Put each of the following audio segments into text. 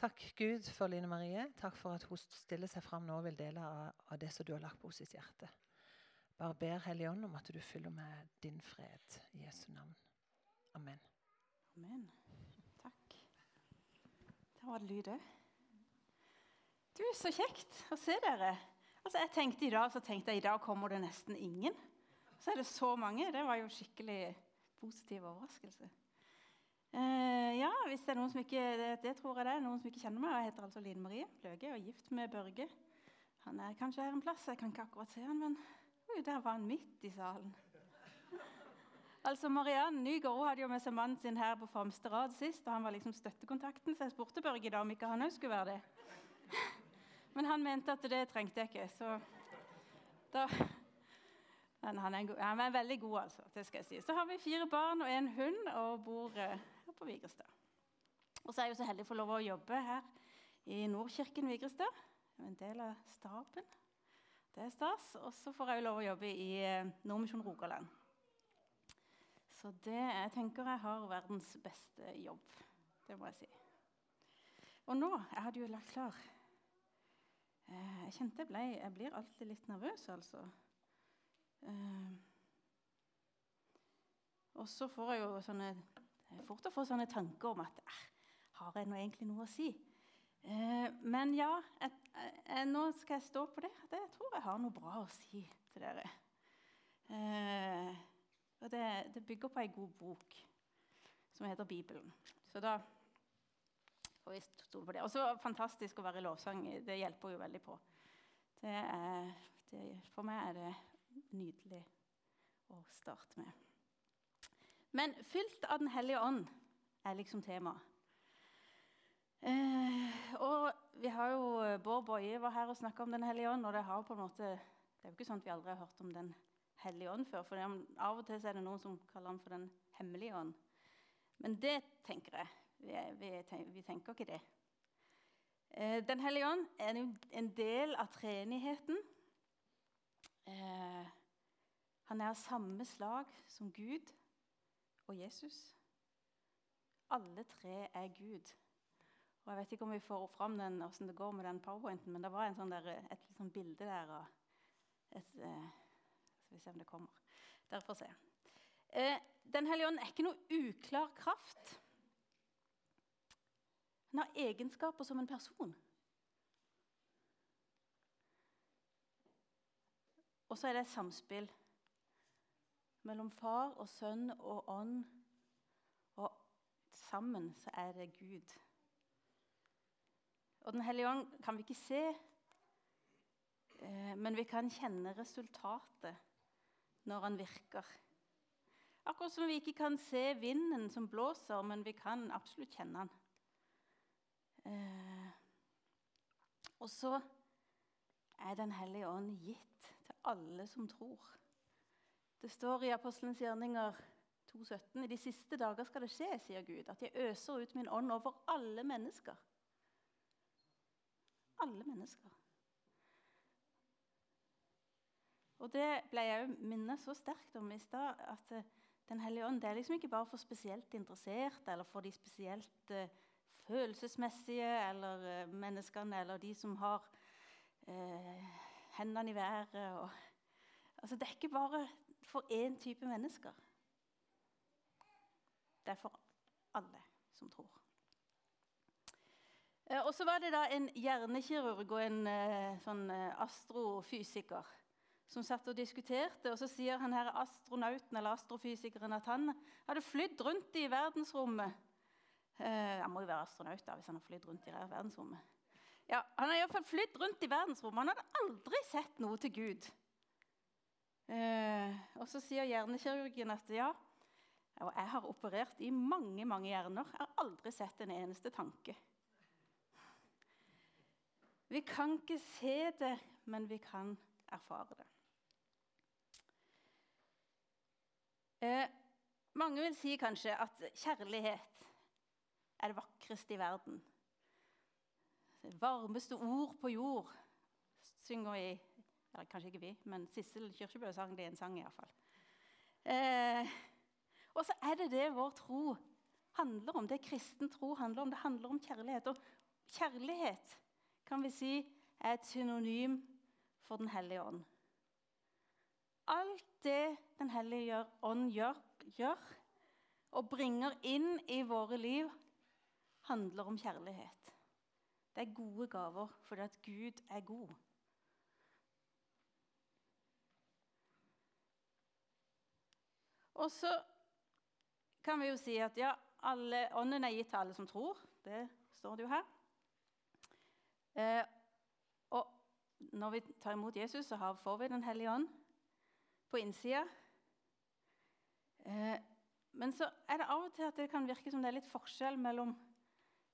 Takk Gud for Line Marie. Takk for at hun stiller seg fram nå og vil dele av, av det som du har lagt på hennes hjerte. Bare ber Hellige Ånd om at du fyller med din fred i Jesu navn. Amen. Amen. Takk. Der var det lyd òg. Du, så kjekt å se dere. Altså, jeg tenkte I dag så tenkte jeg, i dag kommer det nesten ingen. Så er det så mange. Det var jo skikkelig positiv overraskelse. Eh, ja, hvis det er noen som ikke, det, det, tror jeg det er noen som ikke kjenner meg. Jeg heter altså Line Marie Løge og er gift med Børge. Han er kanskje her en plass, jeg kan ikke akkurat se han, men oi, der var han midt i salen. Altså, Mariann Nygaard hadde jo med seg mannen sin her på fremste rad sist. og Han var liksom støttekontakten, så jeg spurte Børge i dag om ikke han òg skulle være det. Men han mente at det trengte jeg ikke, så da men han er, god, han er, veldig god, altså. det skal jeg si. Så har vi fire barn og en hund og bor eh, på Vigrestad. Og så er jeg jo så heldig å få lov å jobbe her i Nordkirken Vigrestad. En del av staben. Det er stas. Og så får jeg jo lov å jobbe i eh, Nordmisjon Rogaland. Så det jeg tenker jeg har verdens beste jobb. Det må jeg si. Og nå Jeg hadde jo lagt klar eh, Jeg kjente jeg ble Jeg blir alltid litt nervøs, altså. Uh, og så får jeg jo sånne, fort å få sånne tanker om at eh, har jeg nå egentlig noe å si? Eh, men ja, jeg, jeg, nå skal jeg stå på det. Jeg tror jeg har noe bra å si til dere. Eh, og det, det, bygger på ei god bok som heter Bibelen. Så da får vi stole på det. Og så fantastisk å være i lovsang. Det hjelper jo veldig på. Det er, det, for meg er det nydelig å starte med. Men fylt av Den hellige ånd er liksom temaet. Eh, og vi har jo Bård Boje var her og snakka om Den hellige ånd. og det, måte, det er jo ikke sånn at vi aldri har hørt om Den hellige ånd før. for Av og til er det noen som kaller han for Den hemmelige ånd. Men det tenker jeg. Vi, vi, tenker, vi tenker ikke det. Eh, den hellige ånd er en del av treenigheten. Eh, han er av samme slag som Gud og Jesus. Alle tre er Gud. Og Jeg vet ikke om vi får fram den, hvordan det går med den powerpointen, men det var sånn der, et sånn bilde der. Et, eh, skal vi se om det kommer. Dere får se. Eh, den hellige ånd er ikke noe uklar kraft. Han har egenskaper som en person. Og så er det et samspill mellom far og sønn og ånd. Og sammen så er det Gud. Og Den hellige ånd kan vi ikke se, eh, men vi kan kjenne resultatet når han virker. Akkurat som vi ikke kan se vinden som blåser, men vi kan absolutt kjenne han. Eh, og så er Den hellige ånd gitt til alle som tror. Det står i Apostelens gjerninger 2,17.: I de siste dager skal det skje, sier Gud, at jeg øser ut min ånd over alle mennesker. Alle mennesker. Og Det ble jeg minnet så sterkt om i stad. at eh, Den hellige ånd det er liksom ikke bare for spesielt interesserte eller for de spesielt uh, følelsesmessige eller uh, menneskene eller de som har uh, hendene i været. Og, altså, det er ikke bare for én type mennesker. Det er for alle som tror. Eh, og så var det da en hjernekirurg og en eh, sånn eh, astrofysiker som satt og diskuterte. Og så sier han her astronauten eller astrofysikeren at han hadde flydd rundt i verdensrommet. Han må jo være astronaut da, hvis han har flydd rundt i verdensrommet. Ja, Han har iallfall flydd rundt i verdensrommet. Han hadde aldri sett noe til Gud. Eh, og så sier hjernekirurgen at ja, og jeg har operert i mange mange hjerner. Jeg har aldri sett en eneste tanke. Vi kan ikke se det, men vi kan erfare det. Eh, mange vil si kanskje at kjærlighet er det vakreste i verden. Det varmeste ord på jord synger vi eller kanskje ikke vi, men Sissel Kyrkjebø sang det i en sang iallfall. Eh, og så er det det vår tro handler om. Det kristen tro handler om. Det handler om kjærlighet. Og kjærlighet kan vi si er et synonym for Den hellige ånd. Alt det Den hellige ånd gjør, gjør og bringer inn i våre liv, handler om kjærlighet. Det er gode gaver fordi at Gud er god. Og så kan vi jo si at ja, alle, ånden er gitt til alle som tror. Det står det jo her. Eh, og når vi tar imot Jesus, så får vi Den hellige ånd på innsida. Eh, men så er det av og til at det kan virke som det er litt forskjell mellom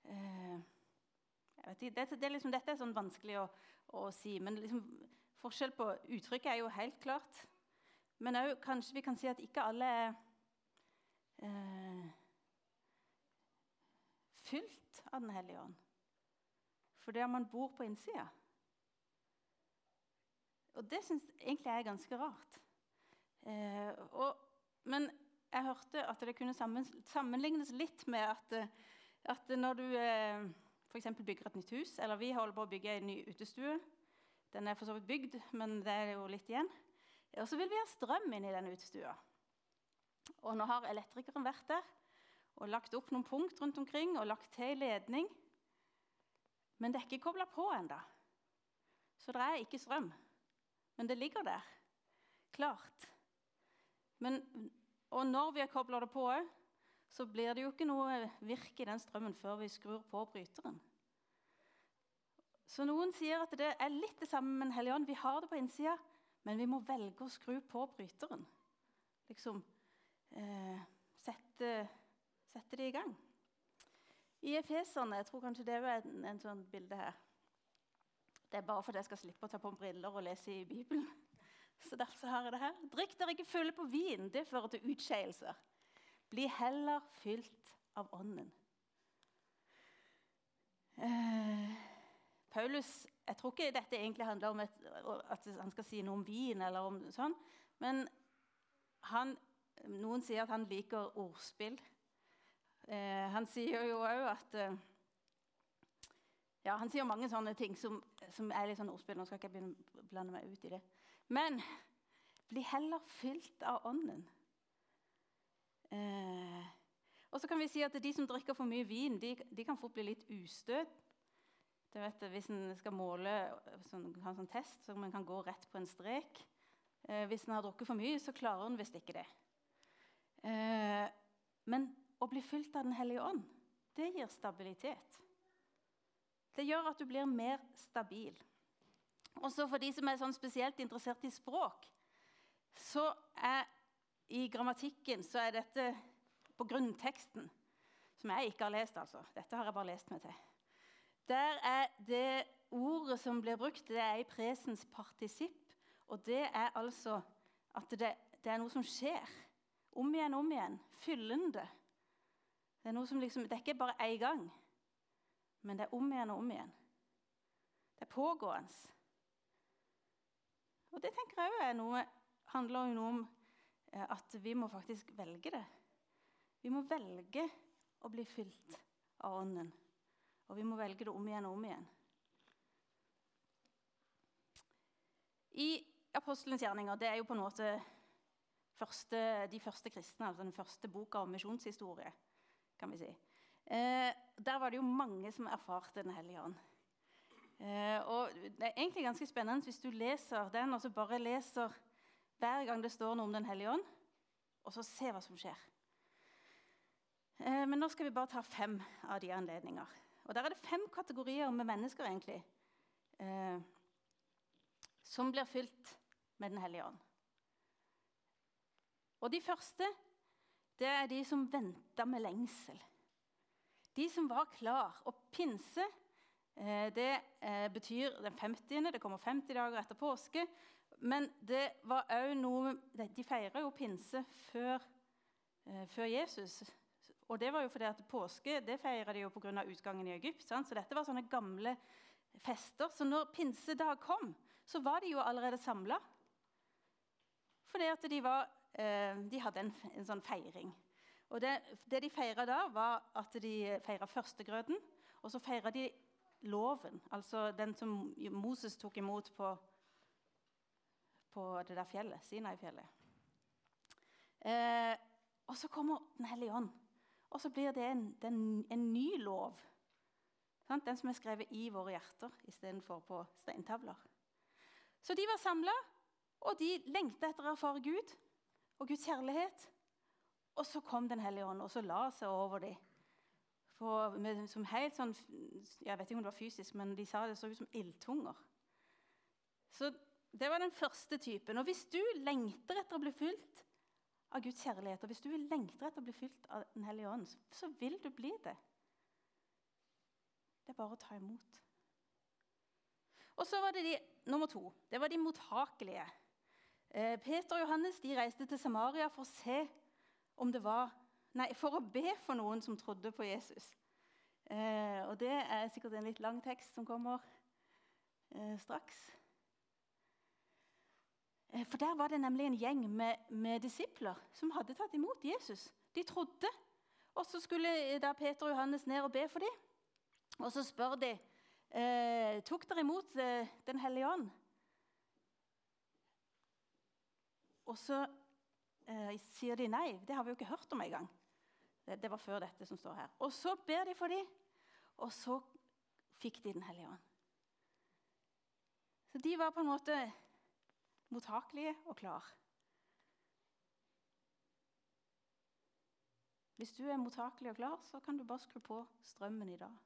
eh, ikke, det, det, liksom, Dette er sånn vanskelig å, å si, men liksom, forskjell på uttrykket er jo helt klart. Men òg kanskje vi kan si at ikke alle er eh, fylt av Den hellige ånd. er man bor på innsida. Og det syns egentlig jeg er ganske rart. Eh, og, men jeg hørte at det kunne sammenlignes litt med at, at når du eh, f.eks. bygger et nytt hus, eller vi holder på å bygge en ny utestue Den er for så vidt bygd, men det er jo litt igjen. Og så vil vi ha strøm inn i denne utestua. Og nå har elektrikeren vært der og lagt opp noen punkt rundt omkring og lagt til ledning. Men det er ikke kobla på ennå. Så det er ikke strøm. Men det ligger der, klart. Men, og når vi har kobla det på òg, så blir det jo ikke noe virke i den strømmen før vi skrur på bryteren. Så noen sier at det er litt det samme med Den hellige ånd. Vi har det på innsida, men vi må velge å skru på bryteren. Liksom eh, sette, sette, det i gang. I Efeserne Jeg tror kanskje det er en, en sånn bilde her. Det er bare fordi jeg skal slippe å ta på briller og lese i Bibelen. Så derfor har jeg det her. Drikk dere ikke fulle på vin. Det fører til utskeielser. Bli heller fylt av Ånden. Eh, Paulus jeg tror ikke dette egentlig handler om et, at han skal si noe om vin. eller om sånn, Men han, noen sier at han liker ordspill. Eh, han sier jo òg at eh, ja, Han sier mange sånne ting som, som, er litt sånn ordspill. Nå skal ikke jeg begynne å blande meg ut i det. Men bli heller fylt av Ånden. Eh, og så kan vi si at De som drikker for mye vin, de, de kan fort bli litt ustøt det vet Hvis en skal måle sånn, en sånn test, så man kan gå rett på en strek eh, Hvis en har drukket for mye, så klarer en visst ikke det. Eh, men å bli fylt av Den hellige ånd, det gir stabilitet. Det gjør at du blir mer stabil. Også for de som er sånn spesielt interessert i språk, så er i grammatikken så er dette på grunnteksten, som jeg ikke har lest. altså. Dette har jeg bare lest meg til. Der er det ordet som blir brukt, det er i presens partisipp. Og det er altså at det, det, er noe som skjer. Om igjen, om igjen. Fyllende. Det er, noe som liksom, det er ikke bare én gang, men det er om igjen og om igjen. Det er pågående. Og det tenker jeg er noe, handler jo om eh, at vi må faktisk velge det. Vi må velge å bli fylt av Ånden. Og vi må velge det om igjen og om igjen. I apostelens gjerninger det er jo på en måte første, de første kristne, altså den første boka om misjonshistorie. kan vi si. Eh, der var det jo mange som erfarte Den hellige ånd. Eh, og Det er egentlig ganske spennende hvis du leser den og så bare leser hver gang det står noe om Den hellige ånd, og så se hva som skjer. Eh, men nå skal vi bare ta fem av de anledninger. Og Der er det fem kategorier med mennesker egentlig, eh, som blir fylt med Den hellige ånd. Og De første det er de som venta med lengsel. De som var klar. Og pinse eh, det eh, betyr den 50. Det kommer 50 dager etter påske. Men det var òg noe De feirer jo pinse før, eh, før Jesus og det var jo fordi at Påske det feira de jo pga. utgangen i Egypt. Sant? Så dette var sånne gamle fester. Så når pinsedag kom, så var de jo allerede samla. Fordi at de, var, eh, de hadde en, en, sånn feiring. Og det, det de feira da, var at de feira førstegrøten. Og så feira de loven, altså den som Moses tok imot på, på det der fjellet, Sinai-fjellet. Eh, og så kommer Den hellige ånd, og så blir det en, den, en ny lov. Sant? Den som er skrevet i våre hjerter istedenfor på steintavler. Så de var samla, og de lengta etter å erfare Gud og Guds kjærlighet. Og så kom Den hellige ånd og så la seg over dem. For, med, som helt sånn, Jeg vet ikke om det var fysisk, men de sa det så ut som ildtunger. Så det var den første typen. Og hvis du lengter etter å bli fylt av Guds kjærlighet, og hvis du lengter etter å bli fylt av Den hellige ånd, så, vil du bli det. Det er bare å ta imot. Og så var det de, nummer to. Det var de mottakelige. Eh, Peter og Johannes de reiste til Samaria for å se om det var Nei, for å be for noen som trodde på Jesus. Eh, og Det er sikkert en litt lang tekst som kommer eh, straks. Eh, for Der var det nemlig en gjeng med, med, disipler som hadde tatt imot Jesus. De trodde. Og Så skulle eh, da Peter og Johannes ned og be for dem. Og så spør de eh, tok dere imot eh, Den hellige ånd. Og så eh, sier de nei. Det har vi jo ikke hørt om engang. Det, det var før dette som står her. Og så ber de for dem, og så fikk de Den hellige ånd. Så de var på en måte mottakelige og klar. Hvis du er mottakelig og klar, så kan du bare skru på strømmen i dag.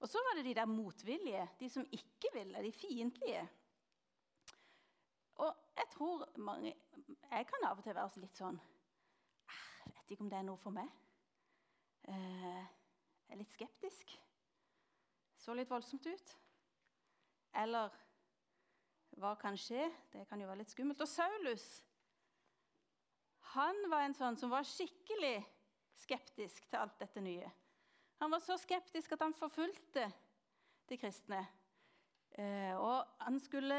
Og så var det de der motvillige, de som ikke ville, de fiendtlige. Og jeg tror mange Jeg kan av og til være litt sånn Jeg vet ikke om det er noe for meg. Eh, jeg er litt skeptisk. Så litt voldsomt ut. Eller hva kan skje? Det kan jo være litt skummelt. Og Saulus han var en sånn som var skikkelig skeptisk til alt dette nye. Han var så skeptisk at han forfulgte de kristne. Eh, og han,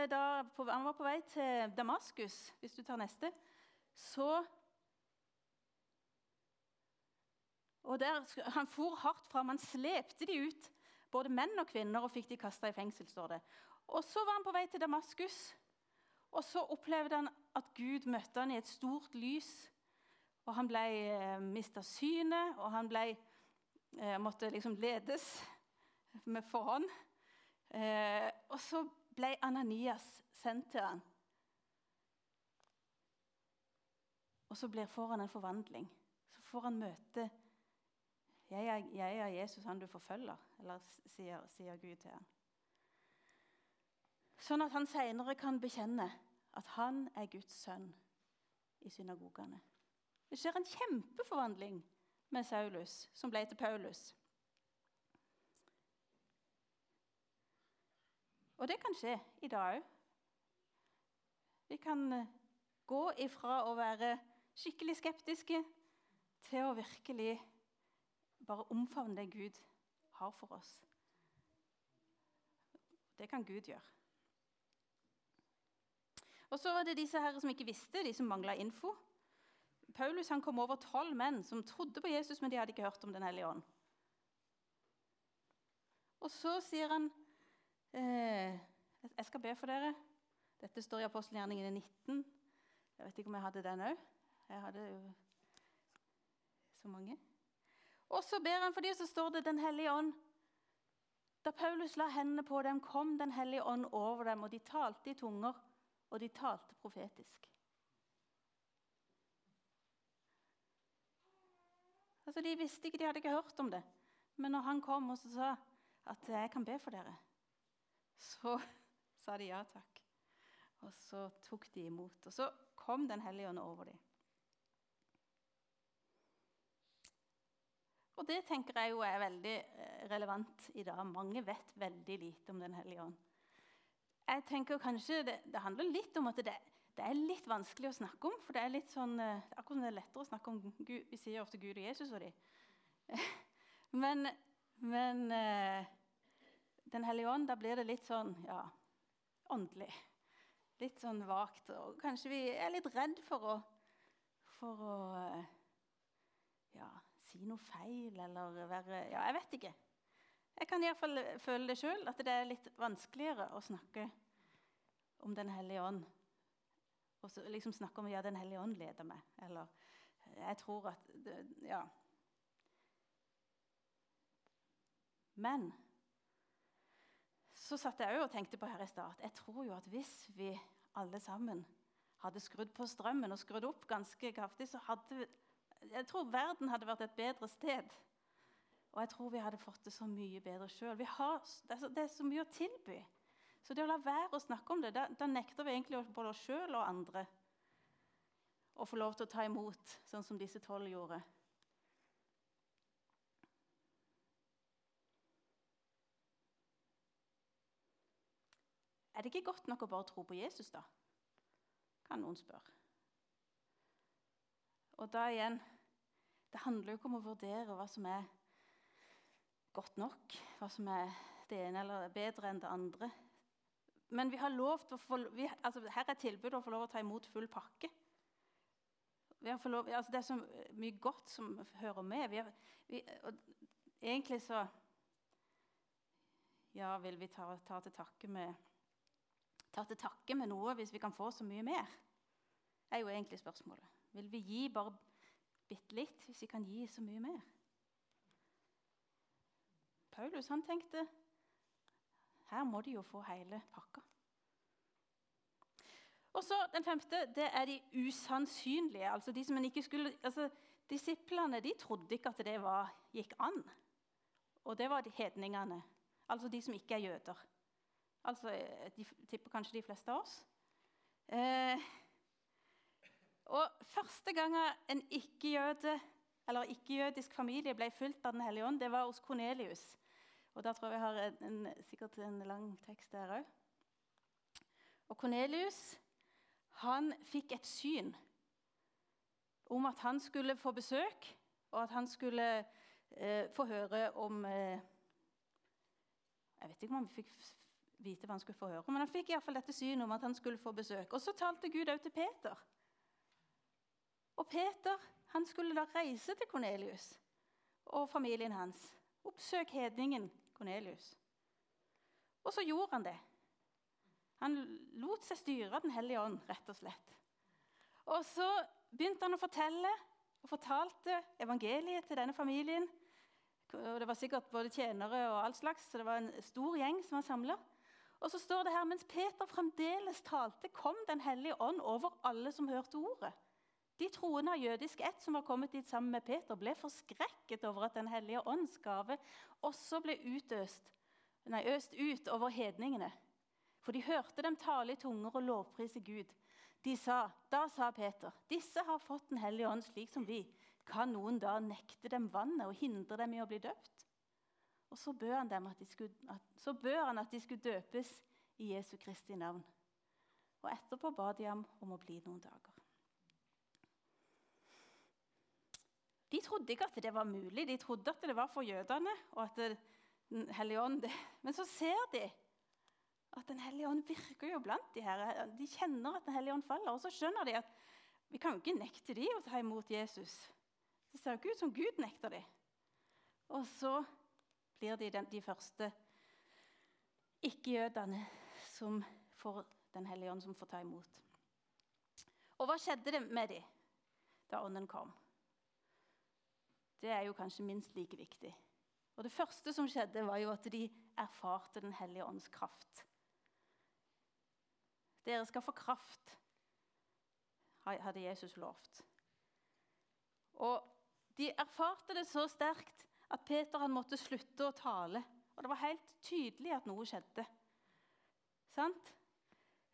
da, han, var på vei til Damaskus, hvis du tar neste. Så Og der, Han for hardt fram. Han slepte de ut, både menn og kvinner, og fikk de kasta i fengsel. står det. Og Så var han på vei til Damaskus, og så opplevde han at Gud møtte han i et stort lys. Og Han ble eh, mista synet, og han ble eh, måtte liksom ledes med forhånd. Eh, og så ble Ananias sendt til han. Og så får han en forvandling. Så får han møte jeg er, jeg er Jesus, han du forfølger, eller sier, sier Gud til ham. Sånn at han senere kan bekjenne at han er Guds sønn i synagogene. Det skjer en kjempeforvandling med Saulus, som ble til Paulus. Og det kan skje i dag òg. Vi kan eh, gå ifra å være skikkelig skeptiske til å virkelig bare omfavne det Gud har for oss. Det kan Gud gjøre. Og så var det disse her som ikke visste, de som mangla info. Paulus han kom over tolv menn som trodde på Jesus, men de hadde ikke hørt om Den hellige ånd. Og så sier han eh, Jeg skal be for dere. Dette står i apostelgjerningene 19. Jeg vet ikke om jeg hadde den òg. Jeg hadde jo så mange. Og så ber han for dem, og så står det Den hellige ånd. Da Paulus la hendene på dem, kom Den hellige ånd over dem, og de talte i tunger, og de talte profetisk. Altså, De visste ikke, de hadde ikke hørt om det. Men når han kom og sa at 'jeg kan be for dere', så sa de ja takk. Og så tok de imot. Og så kom Den hellige ånd over dem. Og det tenker jeg jo er veldig eh, relevant i dag. Mange vet veldig lite om Den hellige ånd. Jeg tenker kanskje det, det handler litt om at det, det er litt vanskelig å snakke om. For det er litt sånn, eh, akkurat som det er lettere å snakke om Gud. Vi sier ofte Gud og Jesus og de. Men, men eh, Den hellige ånd, da blir det litt sånn ja, åndelig. Litt sånn vagt. Og kanskje vi er litt redd for å, for å eh, ja, si noe feil eller være Ja, jeg vet ikke. Jeg kan iallfall føle det sjøl, at det er litt vanskeligere å snakke om Den hellige ånd. Og så liksom snakke om ja, Den hellige ånd leder meg. Eller jeg tror at Ja. Men så satt jeg og tenkte på her i stad at jeg tror jo at hvis vi alle sammen hadde skrudd på strømmen og skrudd opp ganske kraftig, så hadde jeg tror verden hadde vært et bedre sted. Og jeg tror vi hadde fått det så mye bedre sjøl. Det, det, er så mye å tilby. Så det å la være å snakke om det, da, da nekter vi egentlig både oss sjøl og andre å få lov til å ta imot, sånn som disse tolv gjorde. Er det ikke godt nok å bare tro på Jesus, da? Kan noen spørre. Og da igjen Det handler jo ikke om å vurdere hva som er godt nok, hva som er det ene eller bedre enn det andre. Men vi har lov til å få, vi, altså, her er tilbudet å få lov å ta imot full pakke. Lov, altså, det er så mye godt som hører med. Vi har, vi, egentlig så Ja, vil vi ta, ta til takke med ta til takke med noe hvis vi kan få så mye mer? er jo egentlig spørsmålet. Vil vi gi bare bitte litt hvis vi kan gi så mye mer? Paulus han tenkte her må de jo få hele pakka. Og så Den femte det er de usannsynlige. altså de som ikke skulle, altså Disiplene de trodde ikke at det var, gikk an. Og det var de hedningene, altså de som ikke er jøder. Altså, de tipper kanskje de fleste av oss. Eh, og Første gang en ikke-jøde eller ikke-jødisk familie ble fulgt av Den hellige ånd, det var hos Kornelius. Og Da tror jeg vi har en, en, sikkert en lang tekst der òg. Og Kornelius han fikk et syn om at han skulle få besøk, og at han skulle eh, få høre om eh, Jeg vet ikke om han fikk vite hva han skulle få høre. Men han fikk i fall dette synet om at han skulle få besøk. Og så talte Gud òg til Peter. Og Peter han skulle da reise til Kornelius og familien hans. Oppsøk hedningen Kornelius. Og så gjorde han det. Han lot seg styre Den hellige ånd, rett og slett. Og så begynte han å fortelle og fortalte evangeliet til denne familien. Og Det var sikkert både tjenere og all slags, så det var en stor gjeng som var samla. Og så står det her, Mens Peter fremdeles talte, kom Den hellige ånd over alle som hørte ordet. De troende av jødisk ett som var kommet dit sammen med Peter, ble forskrekket over at Den hellige ånds gave også ble utøst, nei, øst ut over hedningene. For de hørte dem tale i tunger og lovprise Gud. De sa, Da sa Peter, disse har fått Den hellige ånd slik som vi. Kan noen da nekte dem vannet og hindre dem i å bli døpt? Og så bør han, at de skulle, han at de skulle døpes i Jesu Kristi navn. Og etterpå ba de ham om å bli noen dager. De trodde ikke at det var mulig. De trodde at det var for jødene. og at den hellige ånd. Men så ser de at Den hellige ånd virker jo blant de her. De kjenner at Den hellige ånd faller. Og så skjønner de at vi kan jo ikke nekte de å ta imot Jesus. Det ser jo ikke ut som Gud nekter de. Og så blir de den, de første ikke-jødene som får Den hellige ånd, som får ta imot. Og hva skjedde det med dem da ånden kom? Det er jo kanskje minst like viktig. Og Det første som skjedde, var jo at de erfarte Den hellige ånds kraft. Dere skal få kraft, hadde Jesus lovt. Og de erfarte det så sterkt at Peter han måtte slutte å tale. Og det var helt tydelig at noe skjedde. Sant?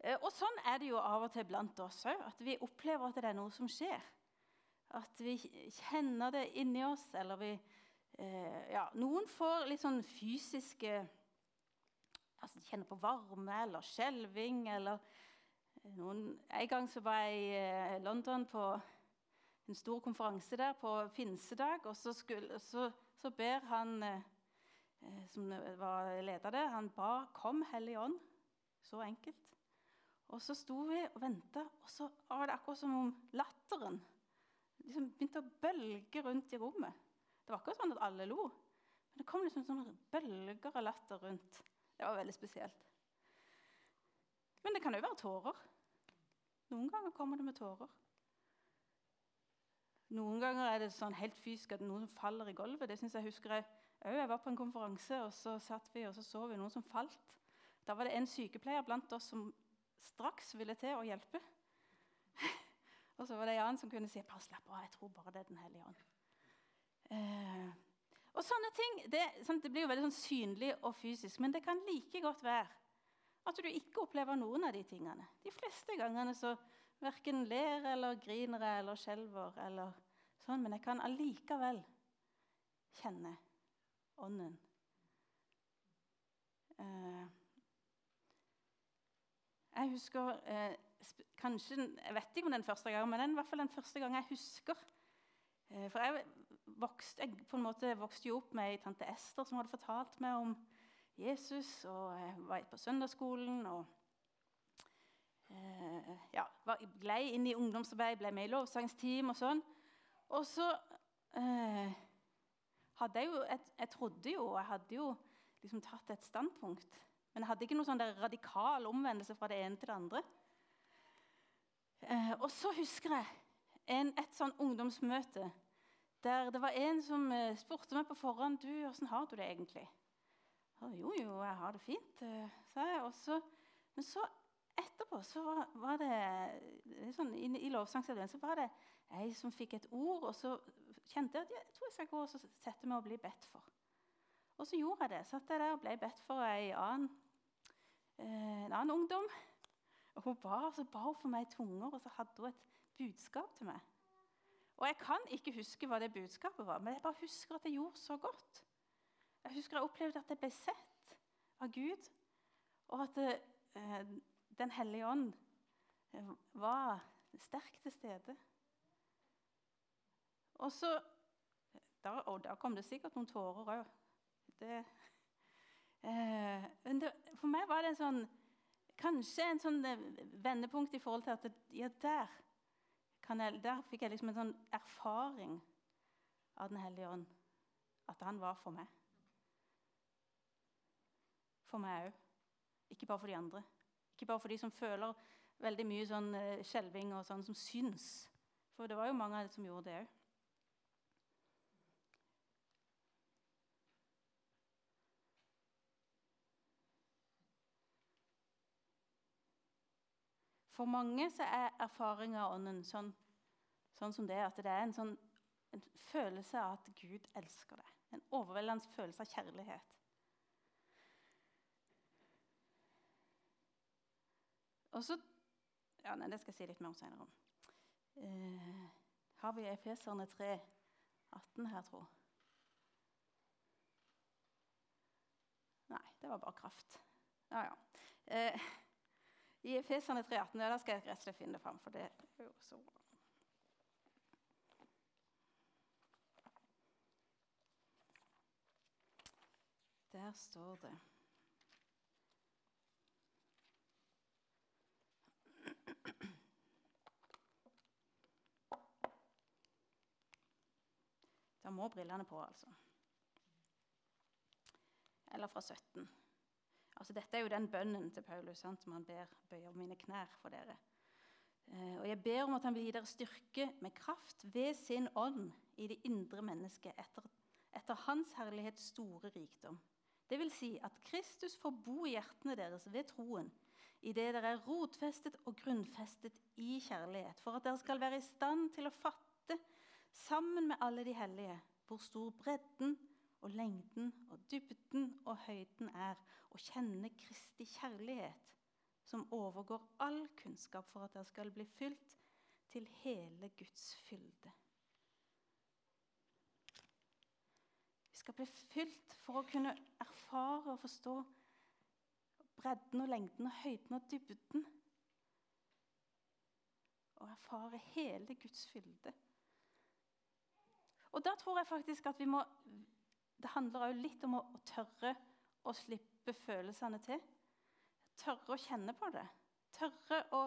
Eh, og sånn er det jo av og til blant oss òg, at vi opplever at det er noe som skjer. At vi kjenner det inni oss, eller vi eh, ja, Noen får litt sånn fysiske altså kjenner på varme eller skjelving eller eh, noen, En gang så var jeg i eh, London på en stor konferanse der på pinsedag. og så, skulle, så så ber han eh, som var leder der, han ba 'Kom, Hellige Ånd'. Så enkelt. Og så sto vi og venta, og så var det akkurat som om latteren liksom begynte å bølge rundt i rommet. Det var ikke sånn at alle lo. Men det kom liksom sånne bølger av latter rundt. Det var veldig spesielt. Men det kan òg være tårer. Noen ganger kommer det med tårer. Noen ganger er det sånn helt fysisk at noen faller i gulvet. Det synes Jeg husker jeg, jeg var på en konferanse, og så satt vi og så, så vi noen som falt. Da var det en sykepleier blant oss som straks ville til å hjelpe. Og så var det en annen som kunne si bare slapp av, jeg tror bare det er Den hellige ånd. Eh, og sånne ting, det, sånn, det, blir jo veldig sånn synlig og fysisk, men det kan like godt være at du ikke opplever noen av de tingene. De fleste gangene så verken ler eller griner eller skjelver eller sånn, men jeg kan allikevel kjenne Ånden. Eh, jeg husker eh, kanskje, Jeg vet ikke om den første gangen, men den, i hvert fall den første gangen jeg husker. Eh, for jeg, vokste, jeg på en måte vokste jo opp med ei tante Ester som hadde fortalt meg om Jesus. Og jeg var på søndagsskolen og eh, ja, var, ble inn i ungdomsarbeid, ble med i lovsangsteam og sånn. Og så eh, hadde jeg jo jeg, jeg, trodde jo, jeg hadde jo liksom tatt et standpunkt. Men jeg hadde ikke noen sånn radikal omvendelse fra det ene til det andre. Eh, og så husker jeg en, et sånn ungdomsmøte der det var en som eh, spurte meg på forhånd du, 'Åssen har du det egentlig?' jo, jo, jeg har det fint, eh, sa jeg. Også, men så etterpå så var, var det sånn, I, i lovsangsavdelingen så var det ei som fikk et ord, og så kjente jeg at jeg tror jeg skal gå og sette meg og bli bedt for. Og så gjorde jeg det. Satt jeg der og ble bedt for ei annen en annen ungdom. Og Hun ba, så ba hun for meg i tunger, og så hadde hun et budskap til meg. Og Jeg kan ikke huske hva det budskapet var, men jeg bare husker at jeg gjorde så godt. Jeg husker jeg opplevde at jeg ble sett av Gud, og at eh, Den hellige ånd eh, var sterkt til stede. Og så da, Og da kom det sikkert noen tårer òg. Eh, men det, for meg var det en sånn, kanskje en sånn eh, vendepunkt i forhold til at ja, der, jeg, der fikk jeg liksom en sånn erfaring av Den hellige ånd. At han var for meg. For meg òg. Ikke bare for de andre. Ikke bare for de som føler veldig mye sånn eh, skjelving og sånn, som syns. For det var jo mange som gjorde det òg. For mange så er erfaring av Ånden sånn, sånn, som det at det er en, sånn, en følelse av at Gud elsker deg. En overveldende følelse av kjærlighet. Og så ja, nei, Det skal jeg si litt mer om senere. Eh, har vi Efeserne 3, 18 her, tro? Nei, det var bare kraft. Ja, ja. Eh, i Efeserne 3,18 ja, da skal jeg rett og slett finne det fram. for det er jo så bra. Der står det Da må brillene på, altså. Eller fra 17. Altså, dette er jo den bønnen til Paulus sant, som han ber bøyer mine knær for dere. Eh, og jeg ber om at han vil gi dere styrke med kraft ved sin ånd i det indre mennesket etter, etter hans herlighets store rikdom. Det vil si at Kristus får bo i hjertene deres ved troen, idet dere er rotfestet og grunnfestet i kjærlighet, for at dere skal være i stand til å fatte, sammen med alle de hellige, hvor stor bredden og lengden og dybden og høyden er, å kjenne Kristi kjærlighet, som overgår all kunnskap, for at dere skal bli fylt til hele Guds fylde. Vi skal bli fylt for å kunne erfare og forstå bredden og lengden og høyden og dybden. Og erfare hele Guds fylde. Og da tror jeg faktisk at vi må Det handler òg litt om å, tørre å slippe følelsene til. Tørre å kjenne på det. Tørre å,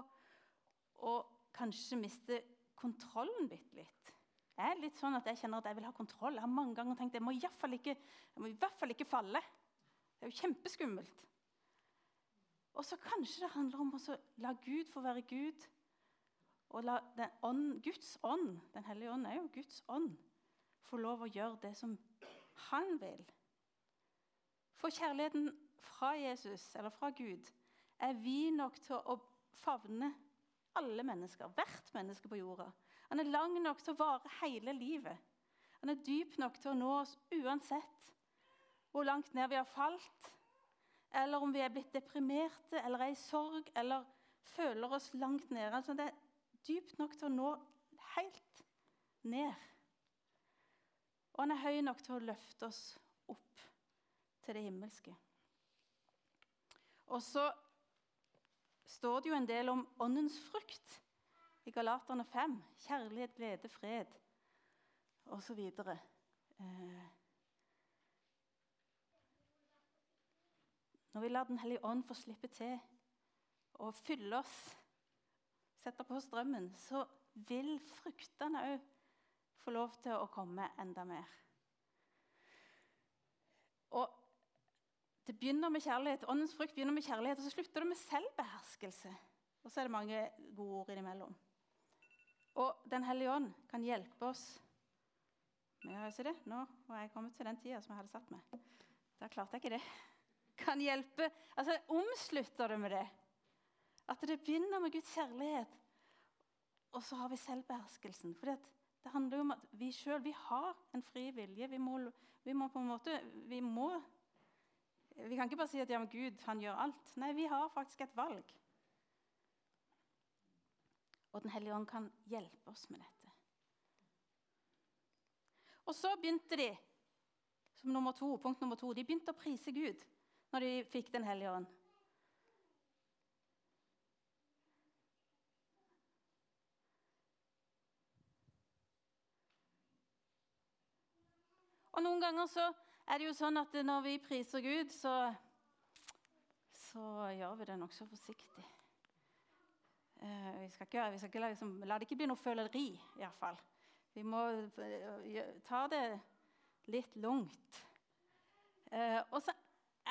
å kanskje miste kontrollen bitte litt. Jeg er litt sånn at jeg kjenner at jeg vil ha kontroll. Jeg har mange ganger tenkt ikke, jeg må i hvert fall ikke falle. Det er jo kjempeskummelt. Og så kanskje det handler om å la Gud få være Gud. Og la ånd, Guds ånd, Den hellige ånd er jo Guds ånd, få lov å gjøre det som han vil. For kjærligheten fra Jesus, eller fra Gud, er vi nok til å favne alle mennesker, hvert menneske på jorda. Han er lang nok til å vare hele livet. Han er dyp nok til å nå oss uansett hvor langt ned vi har falt, eller om vi er blitt deprimerte eller er i sorg eller føler oss langt nede. Altså, det er dypt nok til å nå helt ned. Og han er høy nok til å løfte oss opp til det himmelske. Og så står det jo en del om åndens frukt i Galaterne 5. Kjærlighet, glede, fred osv. Eh, når vi lar Den hellige ånd få slippe til og fylle oss, sette på strømmen, så vil fruktene òg få lov til å komme enda mer. Og det begynner med kjærlighet, Åndens frukt begynner med kjærlighet, og så slutter det med selvbeherskelse. Og så er det mange gode ord innimellom. Og Den hellige ånd kan hjelpe oss med å si det, Nå var jeg kommet til den tida som jeg hadde satt meg. Da klarte jeg ikke det. Kan hjelpe Altså, Omslutter det med det. At det begynner med Guds kjærlighet, og så har vi selvbeherskelsen. For det handler jo om at vi sjøl har en fri vilje. Vi må, vi må, på en måte Vi må Vi kan ikke bare si at ja, men Gud han gjør alt. Nei, vi har faktisk et valg. Og Den hellige ånd kan hjelpe oss med dette. Og så begynte de som nummer to, punkt nummer to, de begynte å prise Gud når de fikk Den hellige ånd. Og Noen ganger så er det jo sånn at når vi priser Gud, så, så gjør vi det nokså forsiktig. Uh, vi skal ikke, vi skal ikke liksom, la, det ikke bli noe føleri, iallfall. Vi må uh, ta det litt lungt. Uh, og så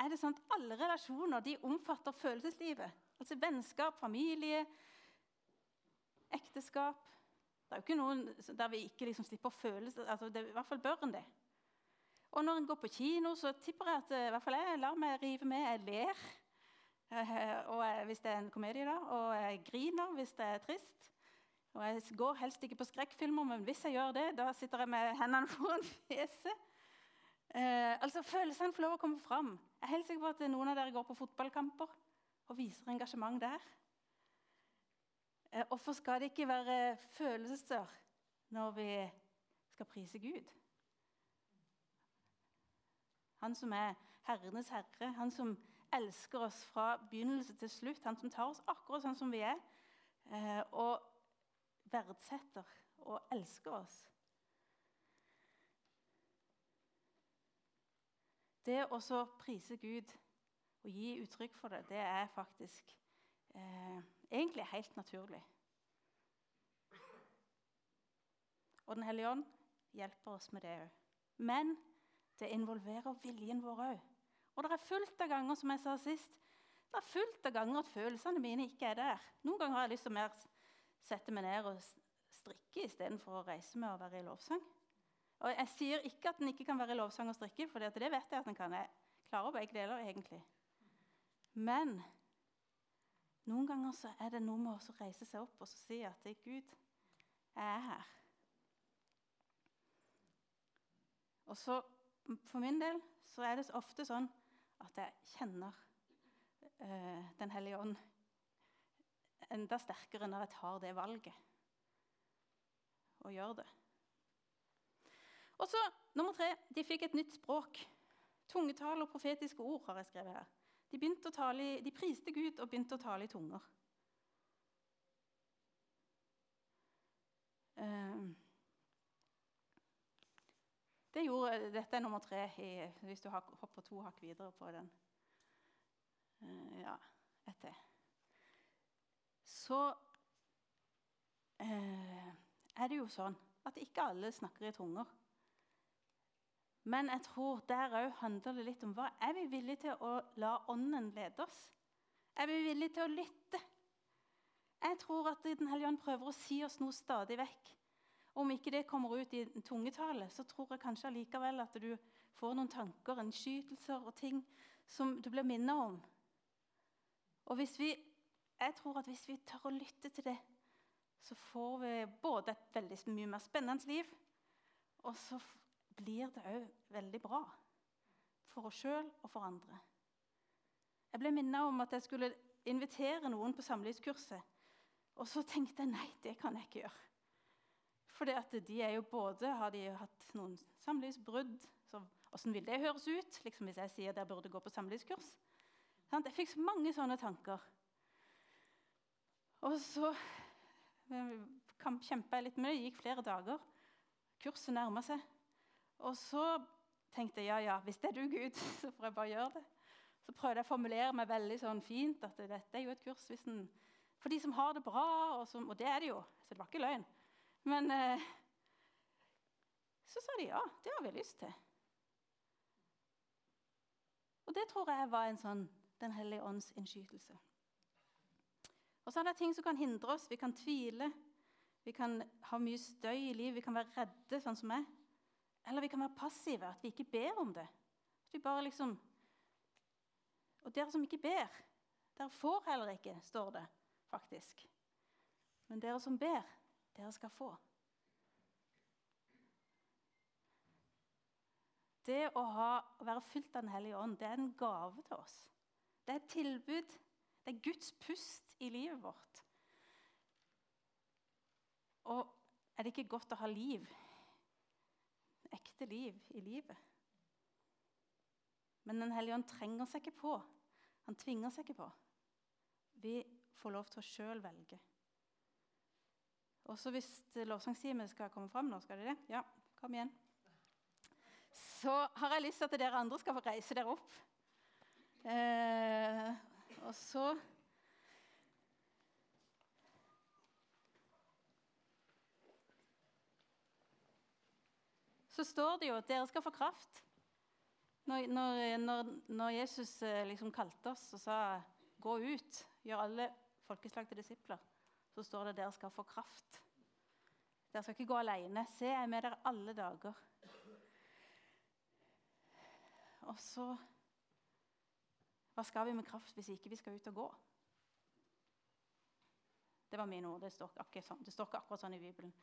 er det sånn at alle relasjoner de omfatter følelseslivet. Altså vennskap, familie, ekteskap. Det er jo ikke noen der vi ikke liksom slipper følelser. Altså, det, I hvert fall bør en det. Og når en går på kino, så tipper jeg at i hvert fall jeg lar meg rive med. Jeg ler. Eh, og jeg, hvis det er en komedie, da. Og jeg griner hvis det er trist. Og jeg går helst ikke på skrekkfilmer, men hvis jeg gjør det, da sitter jeg med hendene foran fjeset. Eh, altså, Følelsene får lov å komme fram. Jeg er helt sikker på at noen av dere går på fotballkamper og viser engasjement der. Eh, hvorfor skal det ikke være følelser når vi skal prise Gud? Han som er herrenes herre, han som elsker oss fra begynnelse til slutt. Han som tar oss akkurat sånn som vi er, eh, og verdsetter og elsker oss. Det å prise Gud og gi uttrykk for det, det er faktisk eh, egentlig helt naturlig. Og Den hellige ånd hjelper oss med det òg. Men det involverer viljen vår òg. Og det er fullt av ganger som jeg sa sist, det er fullt av ganger at følelsene mine ikke er der. Noen ganger har jeg lyst til å sette meg ned og strikke istedenfor å reise meg og være i lovsang. Og Jeg sier ikke at en ikke kan være i lovsang og strikke, for det vet jeg at en kan. Jeg klarer begge deler, egentlig. Men noen ganger så er det noe med å reise seg opp og si at Gud, jeg er her. Og så, For min del så er det ofte sånn at jeg kjenner uh, Den hellige ånd enda sterkere når jeg tar det valget og gjør det. Og så, Nummer tre de fikk et nytt språk. Tungetale og profetiske ord. har jeg skrevet her. De, tale, de priste Gud og begynte å tale i tunger. Uh, det gjorde, dette er nummer tre i, hvis du hopper to hakk videre på den. Uh, ja, ett til. Så eh, er det jo sånn At ikke alle snakker i tunger. Men jeg tror der òg handler det litt om hva er vi villige til å la Ånden lede oss? Er vi villige til å lytte? Jeg tror at Den hellige ånd prøver å si oss noe stadig vekk. Om ikke det kommer ut i tungetale, så tror jeg kanskje allikevel at du får noen tanker, innskytelser og ting som du blir minnet om. Og vi, jeg tror at hvis vi tør å lytte til det, så får vi både et veldig mye mer spennende liv, og så blir det òg veldig bra. For oss sjøl og for andre. Jeg ble minnet om at jeg skulle invitere noen på samlivskurset. Og så tenkte jeg nei, det kan jeg ikke gjøre. For de er jo både, har de hatt noen samlivsbrudd Åssen vil det høres ut liksom hvis jeg sier dere burde gå på samlivskurs? Jeg fikk så mange sånne tanker. Og så eh, kjempa jeg litt med det. Det gikk flere dager. Kurset nærma seg. Og så tenkte jeg ja, ja, hvis det er du, Gud, så får jeg bare gjøre det. Så prøvde jeg å formulere meg veldig sånn fint at dette er jo et kurs en, for de som har det bra. Og, som, og, det er det jo, så det var ikke løgn. Men eh, så sa de ja, det har vi lyst til. Og det tror jeg var en sånn Den hellige ånds innskytelse. Og så er det ting som kan hindre oss. Vi kan tvile. Vi kan ha mye støy i livet. Vi kan være redde, sånn som meg. Eller vi kan være passive, at vi ikke ber om det. At vi bare liksom Og dere som ikke ber, dere får heller ikke, står det faktisk. Men dere som ber, dere skal få. Det å, ha, være fylt av Den hellige ånd det er en gave til oss. Det er et tilbud. Det er Guds pust i livet vårt. Og er det ikke godt å ha liv ekte liv i livet. Men Den hellige ånd trenger seg ikke på. Han tvinger seg ikke på. Vi får lov til å sjøl velge. Også hvis lovsangstimen skal komme fram nå, skal de det? Ja, kom igjen. Så har jeg lyst til at dere andre skal få reise dere opp. Eh, og så så står det jo at dere skal få kraft. Når, når, når, Jesus eh, liksom kalte oss og sa 'gå ut, gjør alle folkeslag til disipler', så står det at dere skal få kraft. Dere skal ikke gå alene. Se, jeg er med dere alle dager. Og så Hva skal vi med kraft hvis ikke vi skal ut og gå? Det var mine ord. Det står ikke, sånn. det står ikke akkurat sånn i Bibelen.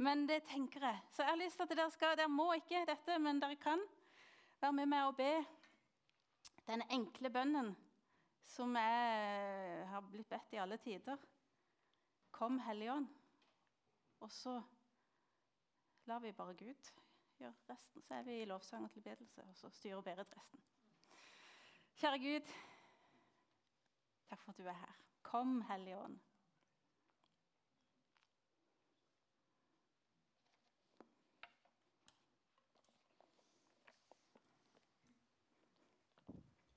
Men det tenker jeg. Så jeg har lyst til at dere skal Dere må ikke dette, men dere kan være med meg og be den enkle bønnen som jeg har blitt bedt i alle tider. Kom, Hellige Ånd. Og så lar vi bare Gud gjøre resten. Så er vi i lovsang og tilbedelse, og så styrer Berit resten. Kjære Gud, takk for at du er her. Kom, Hellige Ånd.